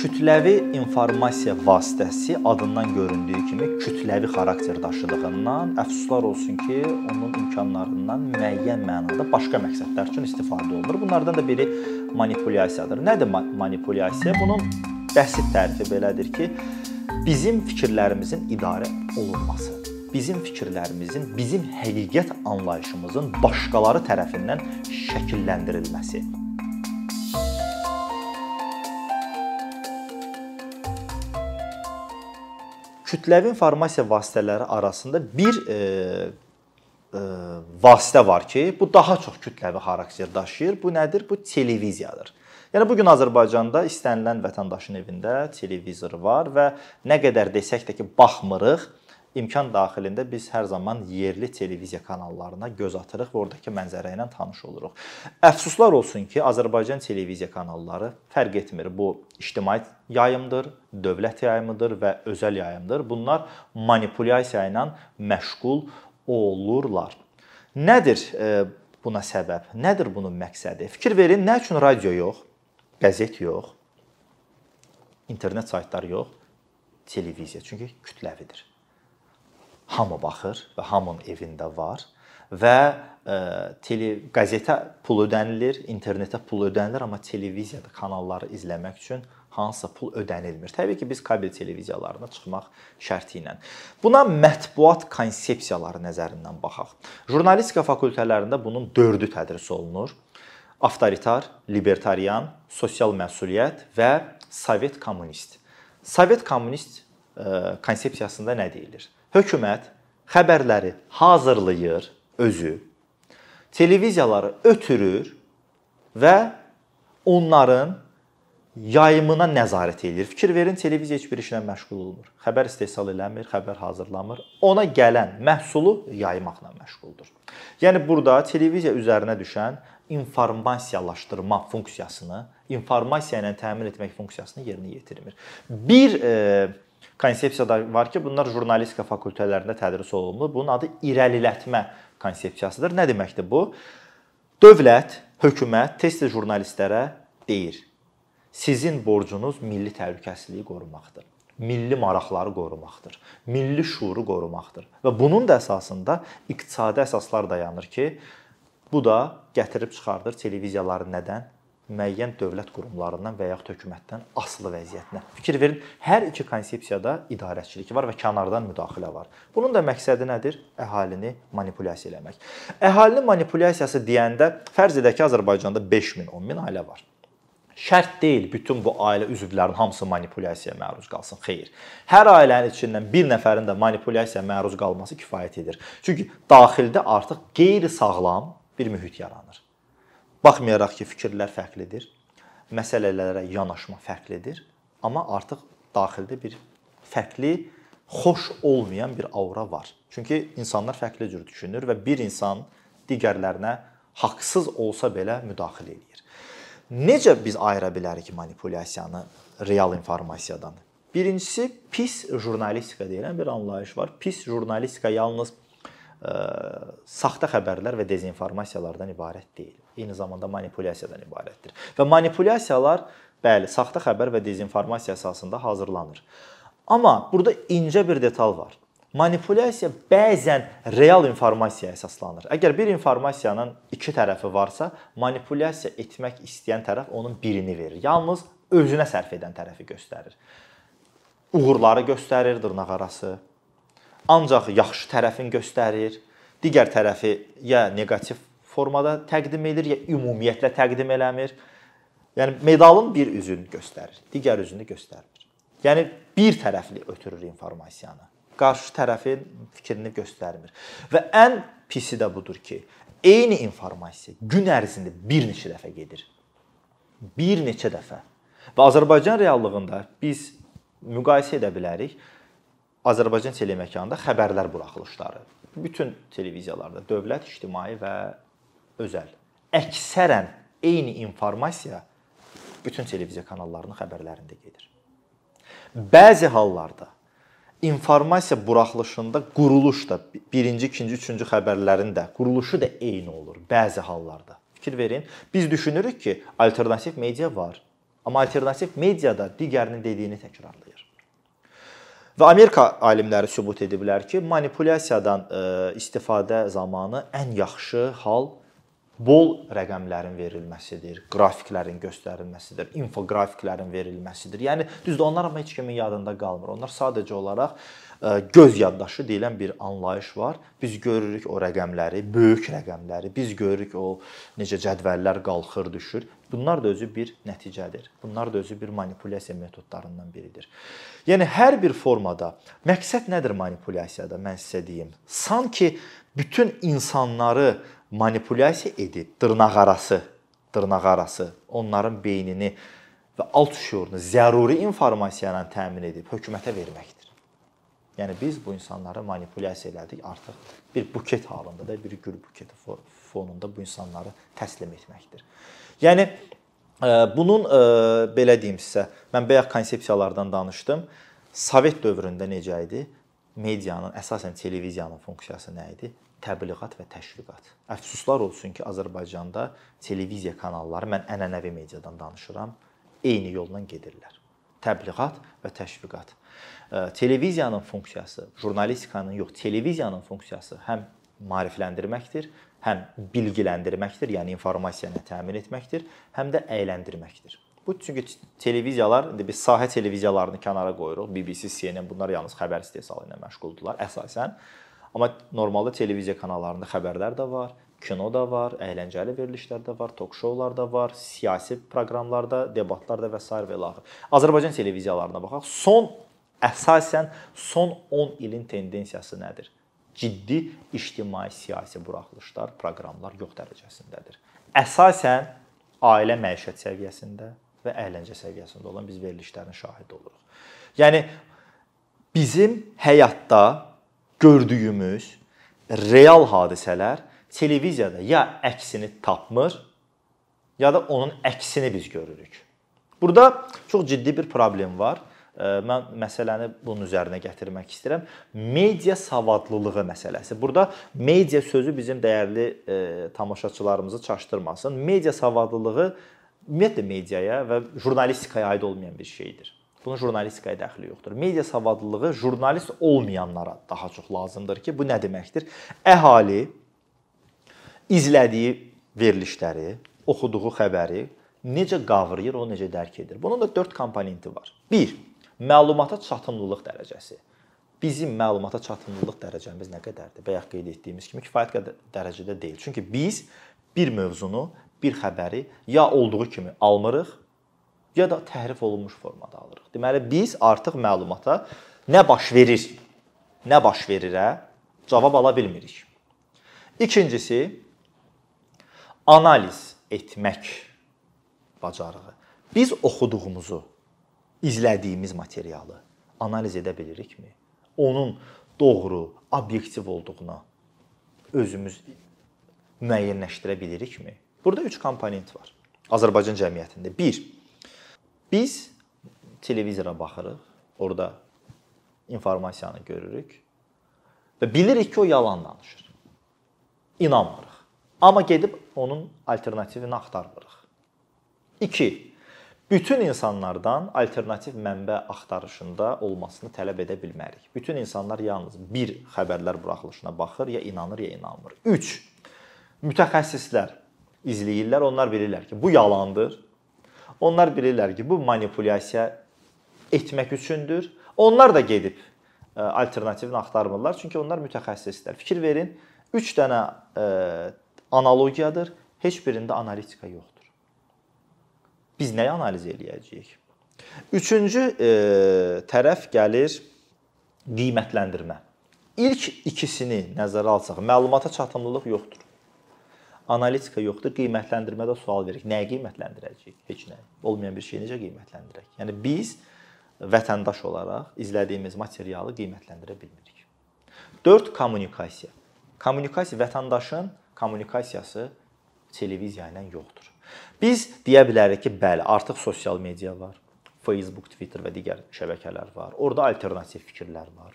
kütləvi informasiya vasitəsi adından göründüyü kimi kütləvi xarakter daşıdığından əfsuslar olsun ki, onun imkanlarından müəyyən mənada başqa məqsədlər üçün istifadə olunur. Bunlardan da biri manipulyasiyadır. Nədir manipulyasiya? Bunun bəsit tərifi belədir ki, bizim fikirlərimizin idarə olunması, bizim fikirlərimizin, bizim həqiqət anlayışımızın başqaları tərəfindən şəkilləndirilməsi. Kütləvi informasiya vasitələri arasında bir e, e, vasitə var ki, bu daha çox kütləvi xarakter daşıyır. Bu nədir? Bu televiziyadır. Yəni bu gün Azərbaycanda istənilən vətəndaşın evində televizor var və nə qədər desək də ki, baxmırıq, imkan daxilində biz hər zaman yerli televiziya kanallarına göz atırıq və oradakı mənzərə ilə tanış oluruq. Əfsuslar olsun ki, Azərbaycan televiziya kanalları fərq etmir. Bu ictimai yayımdır, dövlət yayımıdır və özəl yayımdır. Bunlar manipulyasiya ilə məşğul olurlar. Nədir e, buna səbəb? Nədir bunun məqsədi? Fikir verin, nə üçün radio yox, qəzet yox, internet saytları yox, televiziya? Çünki kütləvidir hamı baxır və hamının evində var və ə, e, tele qəzetə pul ödənilir, internetə pul ödənilir, amma televiziyada kanalları izləmək üçün hansısa pul ödənilmir. Təbii ki, biz kabel televiziyalarına çıxmaq şərti ilə. Buna mətbuat konsepsiyaları nəzərindən baxaq. Jurnalistika fakültələrində bunun 4-ü tədris olunur. Avtoritar, libertarian, sosial məsuliyyət və sovet kommunist. Sovet kommunist e, konsepsiyasında nə deyilir? Hökumət xəbərləri hazırlayır özü, televiziyaları ötürür və onların yayımına nəzarət edir. Fikir verin, televiziya heç bir işlə məşğul olmur. Xəbər istehsal eləmir, xəbər hazırlamır. Ona gələn məhsulu yaymaqla məşğuldur. Yəni burada televiziya üzərinə düşən informasiyalaşdırma funksiyasını, informasiya ilə təmin etmək funksiyasını yerinə yetirmir. Bir e, konsepsiyada var ki, bunlar jurnalistika fakültələrində tədris olunur. Bunun adı irəlilətmə konsepsiyasıdır. Nə deməkdir bu? Dövlət, hökumət tez-tez jurnalistlərə deyir: Sizin borcunuz milli təhlükəsizliyi qorumaqdır. Milli maraqları qorumaqdır. Milli şuuru qorumaqdır. Və bunun da əsasında iqtisadi əsaslar dayanır ki, bu da gətirib çıxardır televiziyaları nədən? Müəyyən dövlət qurumlarından və yaxud hökumətdən asılı vəziyyətinə. Fikir verin, hər iki konsepsiyada idarəçilik var və kənardan müdaxilə var. Bunun da məqsədi nədir? Əhalini manipulyasiya eləmək. Əhalinin manipulyasiyası deyəndə fərz edək ki, Azərbaycanda 5000, 10000 ailə var. Şərt deyil bütün bu ailə üzvlərinin hamısı manipulyasiyaya məruz qalsın. Xeyr. Hər ailənin içindən bir nəfərin də manipulyasiyaya məruz qalması kifayət edir. Çünki daxildə artıq qeyri-sağlam bir mühit yaranır. Baxmayaraq ki, fikirlər fərqlidir, məsələlərə yanaşma fərqlidir, amma artıq daxildə bir fərqli, xoş olmayan bir aura var. Çünki insanlar fərqli cür düşünür və bir insan digərlərinə haqsız olsa belə müdaxilə eləyir. Necə biz ayıra bilərik manipulyasiyanı real informasiyadan? Birincisi pis jurnalistika deyilən bir anlayış var. Pis jurnalistika yalnız ə, saxta xəbərlər və dezinformasiyalardan ibarət deyil. Eyni zamanda manipulyasiyadan ibarətdir. Və manipulyasiyalar bəli, saxta xəbər və dezinformasiya əsasında hazırlanır. Amma burada incə bir detal var. Manipulyasiya bəzən real informasiyaya əsaslanır. Əgər bir informasiyanın iki tərəfi varsa, manipulyasiya etmək istəyən tərəf onun birini verir. Yalnız özünə sərf edən tərəfi göstərir. Uğurları göstərir, dırnaqarası, ancaq yaxşı tərəfin göstərir, digər tərəfi ya neqativ formada təqdim edir, ya ümumiyyətlə təqdim eləmir. Yəni medalın bir üzünü göstərir, digər üzünü göstərmir. Yəni bir tərəfli ötürür informasiyanı. Qarşı tərəfin fikrini göstərmir. Və ən pisi də budur ki, eyni informasiya gün ərzində bir neçə dəfə gedir. Bir neçə dəfə. Və Azərbaycan reallığında biz müqayisə edə bilərik. Azərbaycan teleməkanında xəbərlər buraxılışları. Bütün televiziyalarda dövlət, ictimai və özəl. Əksərən eyni informasiya bütün televiziya kanallarının xəbərlərində gedir. Bəzi hallarda informasiya buraxılışında quruluş da birinci, ikinci, üçüncü xəbərlərin də quruluşu da eyni olur bəzi hallarda. Fikir verin, biz düşünürük ki, alternativ media var. Amma alternativ mediada digərinin dediyini təkrarlayır. Və Amerika alimləri sübut ediblər ki, manipulyasiyadan e, istifadə zamanı ən yaxşı hal bol rəqəmlərin verilməsidir, qrafiklərin göstərilməsidir, infoqrafiklərin verilməsidir. Yəni düzdür, onlar amma heç kimin yadında qalmır. Onlar sadəcə olaraq e, göz yaddaşı deyilən bir anlayış var. Biz görürük o rəqəmləri, böyük rəqəmləri, biz görürük o necə cədvəllər qalxır, düşür. Bunlar da özü bir nəticədir. Bunlar da özü bir manipulyasiya metodlarından biridir. Yəni hər bir formada məqsəd nədir manipulyasiyada? Mən sizə deyim. Sanki bütün insanları manipulyasiya edib dırnaqarası, dırnaqarası onların beynini və alt şüurunu zəruri informasiya ilə təmin edib hökumətə verməkdir. Yəni biz bu insanları manipulyasiya elədik, artıq bir buket halında da, bir gül buketi fonunda bu insanları təslim etməkdir. Yəni e, bunun e, belə deyim sizə, mən bayaq konsepsiyalardan danışdım. Sovet dövründə necə idi? Medianın, əsasən televiziyanın funksiyası nə idi? Təbliğat və təşviqat. Əfsuslar olsun ki, Azərbaycanda televiziya kanalları, mən ənənəvi mediadan danışıram, eyni yolla gedirlər. Təbliğat və təşviqat. Televiziyanın funksiyası, jurnalistikanın yox, televiziyanın funksiyası həm maarifləndirməkdir, həm bilgiləndirməkdir, yəni informasiyanı təmin etməkdir, həm də əyləndirməkdir. Bu çünki televiziyalar, indi biz sahə televiziyalarını kənara qoyuruq. BBC, CNN bunlar yalnız xəbər istehsalı ilə məşğuldurlar əsasən. Amma normalda televiziya kanallarında xəbərlər də var, kino da var, əyləncəli verilişlər də var, tok-şoular da var, siyasi proqramlarda, debatlar da və s. və ilaxır. Azərbaycan televiziyalarına baxaq. Son əsasən son 10 ilin tendensiyası nədir? Ciddi ictimai-siyasi buraxılışlar, proqramlar yox dərəcəsindədir. Əsasən ailə məişət səviyyəsində və əyləncə səviyyəsində olan biz verilişlərin şahidi oluruq. Yəni bizim həyatda gördüyümüz real hadisələr televiziyada ya əksini tapmır, ya da onun əksini biz görürük. Burada çox ciddi bir problem var. Mən məsələni bunun üzərinə gətirmək istəyirəm. Media savadlılığı məsələsi. Burada media sözü bizim dəyərli e, tamaşaçılarımızı çaşdırmasın. Media savadlılığı ümumiyyətlə mediaya və jurnalistikaya aid olmayan bir şeydir. Bunun jurnalistikaya dəxli yoxdur. Media savadlılığı jurnalist olmayanlara daha çox lazımdır ki, bu nə deməkdir? Əhali izlədiyi verilişləri, oxuduğu xəbəri necə qavrayır, o necə dərk edir. Bunun da 4 komponenti var. 1. Məlumata çatımlılıq dərəcəsi. Bizim məlumata çatımlılıq dərəcəmiz nə qədərdir? Bayaq qeyd etdiyimiz kimi kifayət dərəcədə deyil. Çünki biz bir mövzunu, bir xəbəri ya olduğu kimi almırıq, ya da təhrif olunmuş formada alırıq. Deməli biz artıq məlumata nə baş verir, nə baş verirə cavab ala bilmirik. İkincisi analiz etmək bacarığı. Biz oxuduğumuzu, izlədiyimiz materialı analiz edə bilirikmi? Onun doğru, obyektiv olduğuna özümüz müəyyənləşdirə bilirikmi? Burada 3 komponent var. Azərbaycan cəmiyyətində 1 Biz televizora baxırıq, orada informasiyanı görürük və bilirik ki, o yalan danışır. İnanmırıq. Amma gedib onun alternativini axtarmırıq. 2. Bütün insanlardan alternativ mənbə axtarışında olmasını tələb edə bilmərik. Bütün insanlar yalnız bir xəbərlər buraxılışına baxır, ya inanır, ya inanmır. 3. Mütəxəssislər izləyirlər, onlar bilirlər ki, bu yalandır Onlar bilirlər ki, bu manipulyasiya etmək üçündür. Onlar da gedib e, alternativini axtarmırlar, çünki onlar mütəxəssislər. Fikir verin, 3 dənə e, analogiyadır, heç birində analitika yoxdur. Biz nəyi analiz eləyəcəyik? Üçüncü e, tərəf gəlir qiymətləndirmə. İlk ikisini nəzərə alsaq, məlumata çatımlılıq yoxdur analitika yoxdur, qiymətləndirmədə sual veririk. Nəyi qiymətləndirəcəyik? Heç nə. Olmayan bir şeyi necə qiymətləndirək? Yəni biz vətəndaş olaraq izlədiyimiz materialı qiymətləndirə bilmirik. 4 kommunikasiya. Kommunikasiya vətəndaşın kommunikasiyası televiziya ilə yoxdur. Biz deyə bilərik ki, bəli, artıq sosial media var. Facebook, Twitter və digər şəbəkələr var. Orda alternativ fikirlər var.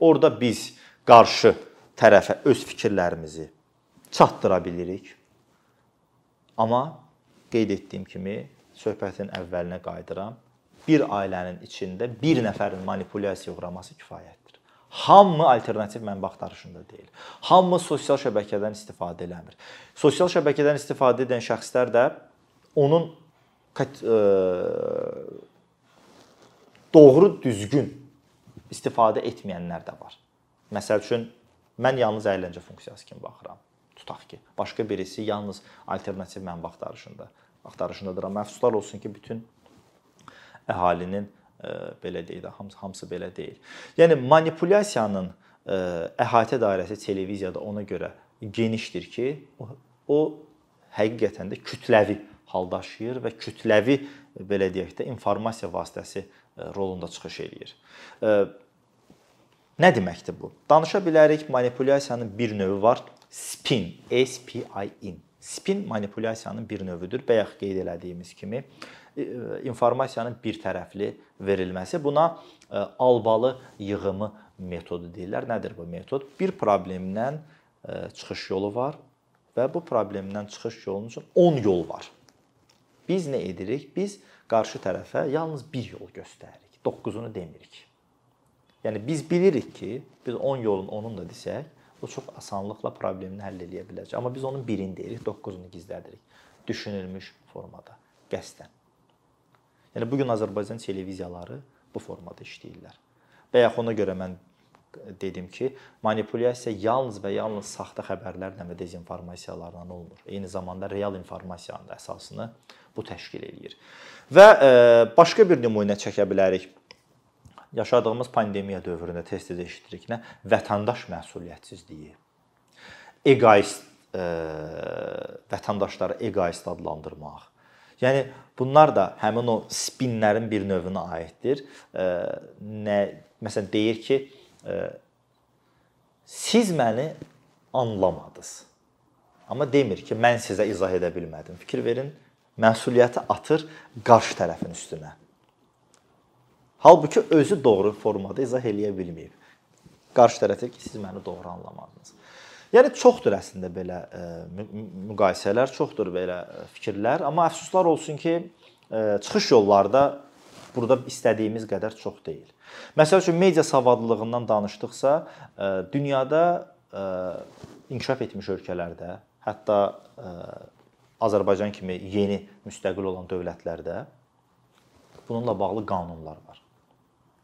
Orda biz qarşı tərəfə öz fikirlərimizi çatdıra bilirik. Amma qeyd etdiyim kimi söhbətin əvvəlinə qayıdıram. Bir ailənin içində bir nəfərin manipulyasiya uğraması kifayətdir. Hamı alternativ mənbə axtarışında deyil. Hamı sosial şəbəkədən istifadə eləmir. Sosial şəbəkədən istifadə edən şəxslər də onun doğru, düzgün istifadə etməyənlər də var. Məsəl üçün mən yalnız əyləncə funksiyası kimi baxıram. Tutaq ki, başqa birisi yalnız alternativ mənbə axtarışında axtarışındadır. Amma əfsuslar olsun ki, bütün əhalinin ə, belə deyək də hamısı hamısı belə deyil. Yəni manipulyasiyanın ə, əhatə dairəsi televiziyada ona görə genişdir ki, o, o həqiqətən də kütləvi hal daşıyır və kütləvi belə deyək də informasiya vasitəsi rolunda çıxış eləyir. Nə deməkdir bu? Danışa bilərik, manipulyasiyanın bir növü var, spin, S P I N. Spin manipulyasiyanın bir növüdür. Bayaq qeyd elədiyimiz kimi informasiyanın bir tərəfli verilməsi. Buna albalı yığımı metodu deyirlər. Nədir bu metod? Bir problemdən çıxış yolu var və bu problemdən çıxış yolunun üçün 10 yol var. Biz nə edirik? Biz qarşı tərəfə yalnız bir yol göstəririk. 9-unu demirik. Yəni biz bilirik ki, biz 10 yolun 10-unu da desək, o çox asanlıqla problemini həll edə biləcək. Amma biz onun birini deyirik, 9-unu gizlədirik. Düşünülmüş formada, qəsdən. Yəni bu gün Azərbaycan televiziyaları bu formada işləyirlər. Və ya ona görə mən dedim ki, manipulyasiya yalnız və yalnız saxta xəbərlərlə və dezinformasiyalarla olmur. Eyni zamanda real informasiyanın da əsasını bu təşkil eləyir. Və e, başqa bir nümunə çəkə bilərik. Yaşadığımız pandemiya dövründə tez-tez eşidirik nə? Vətəndaş məsuliyyətsizliyi. Egoist e, vətəndaşları egoist adlandırmaq. Yəni bunlar da həmin o spinlərin bir növünə aiddir. E, nə məsələn deyir ki, e, siz məni anlamadınız. Amma demir ki, mən sizə izah edə bilmədim. Fikir verin, məsuliyyəti atır qarşı tərəfin üstünə. Halbuki özü doğru formada izah eləyə bilməyib. Qarşı tərəfə ki, siz məni doğru anlamadınız. Yəni çoxdur əslində belə ə, e, müqayisələr, çoxdur belə e, fikirlər, amma əfsuslar olsun ki, ə, e, çıxış yolları da burada istədiyimiz qədər çox deyil. Məsəl üçün media savadlılığından danışdıqsa, ə, dünyada ə, inkişaf etmiş ölkələrdə, hətta ə, Azərbaycan kimi yeni müstəqil olan dövlətlərdə bununla bağlı qanunlar var.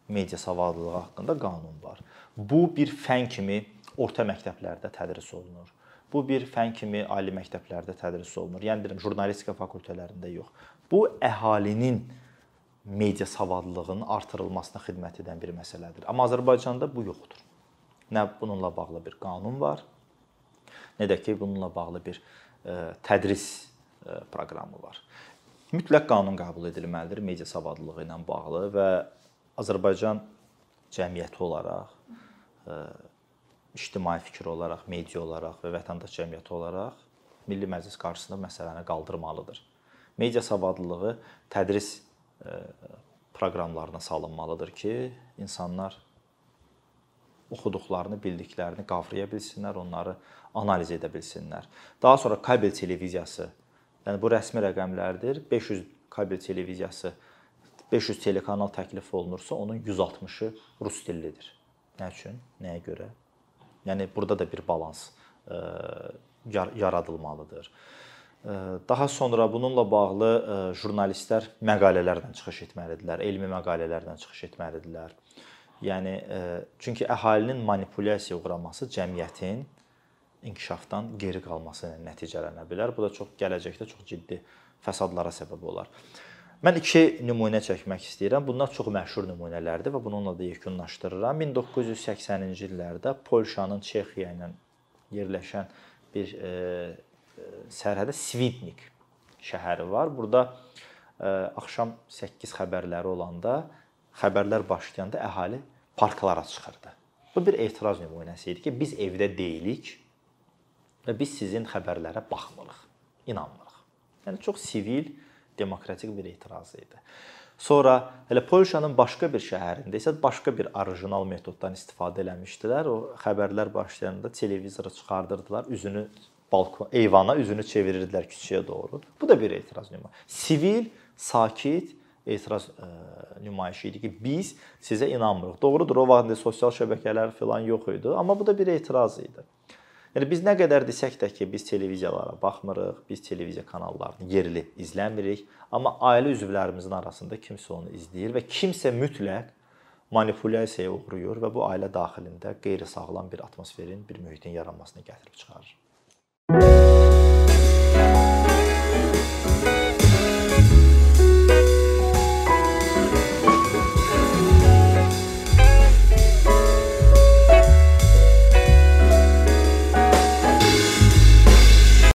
Media savadlılığı haqqında qanun var. Bu bir fən kimi orta məktəblərdə tədris olunur. Bu bir fən kimi ali məktəblərdə tədris olunur. Yəni deyirəm, jurnalistika fakültələrində yox. Bu əhalinin media savadlılığının artırılmasına xidmət edən bir məsələdir. Amma Azərbaycanda bu yoxdur. Nə bununla bağlı bir qanun var, nə də ki bununla bağlı bir tədris proqramı var. Mütləq qanun qəbul edilməlidir media savadlılığı ilə bağlı və Azərbaycan cəmiyyəti olaraq, ictimai fikir olaraq, media olaraq və vətəndaş cəmiyyəti olaraq Milli Məclis qarşısında məsələni qaldırmalıdır. Media savadlılığı tədris proqramlarına salınmalıdır ki, insanlar oxuduqlarını, bildiklərini qavraya bilsinlər, onları analiz edə bilsinlər. Daha sonra kabel televiziyası, yəni bu rəsmi rəqəmlərdir. 500 kabel televiziyası 500 telekanal təklif olunursa, onun 160-ı rus dillidir. Nə üçün? Nəyə görə? Yəni burada da bir balans ə, yaradılmalıdır. Daha sonra bununla bağlı jurnalistlər məqalələrlə çıxış etməlidirlər, elmi məqalələrlə çıxış etməlidirlər. Yəni çünki əhalinin manipulyasiyaya uğraması cəmiyyətin inkişafdan geri qalması ilə nəticələnə bilər. Bu da çox gələcəkdə çox ciddi fəsadlara səbəb olar. Mən iki nümunə çəkmək istəyirəm. Bunlar çox məşhur nümunələrdir və bununla da yekunlaşdırıram. 1980-ci illərdə Polşanın Çexiya ilə yerləşən bir e, e sərhədə Svitnik şəhəri var. Burada e, axşam 8 xəbərləri olanda xəbərlər başlayanda əhali parklara çıxırdı. Bu bir etiraz nümunəsi idi ki, biz evdə deyilik və biz sizin xəbərlərə baxmırıq, inanmırıq. Yəni çox sivil, demokratik bir etiraz idi. Sonra elə Polşanın başqa bir şəhərində isə başqa bir orijinal metoddan istifadə eləmişdilər. O xəbərlər başlayanda televizoru çıxardırdılar, üzünü balkon, eyvana üzünü çevirirdilər küçəyə doğru. Bu da bir etiraz nümunəsi. Sivil sakit etiraz ə, nümayişi idi ki, biz sizə inanmırıq. Doğrudur, o vaxt sosial şəbəkələr filan yox idi, amma bu da bir etiraz idi. Yəni biz nə qədər desək də ki, biz televiziyalara baxmırıq, biz televiziya kanallarını yerli izləmirik, amma ailə üzvlərimizin arasında kimsə onu izləyir və kimsə mütləq manipulyasiyaya uğrayır və bu ailə daxilində qeyri-sağlam bir atmosferin, bir mühitin yaranmasına gətirib çıxarır.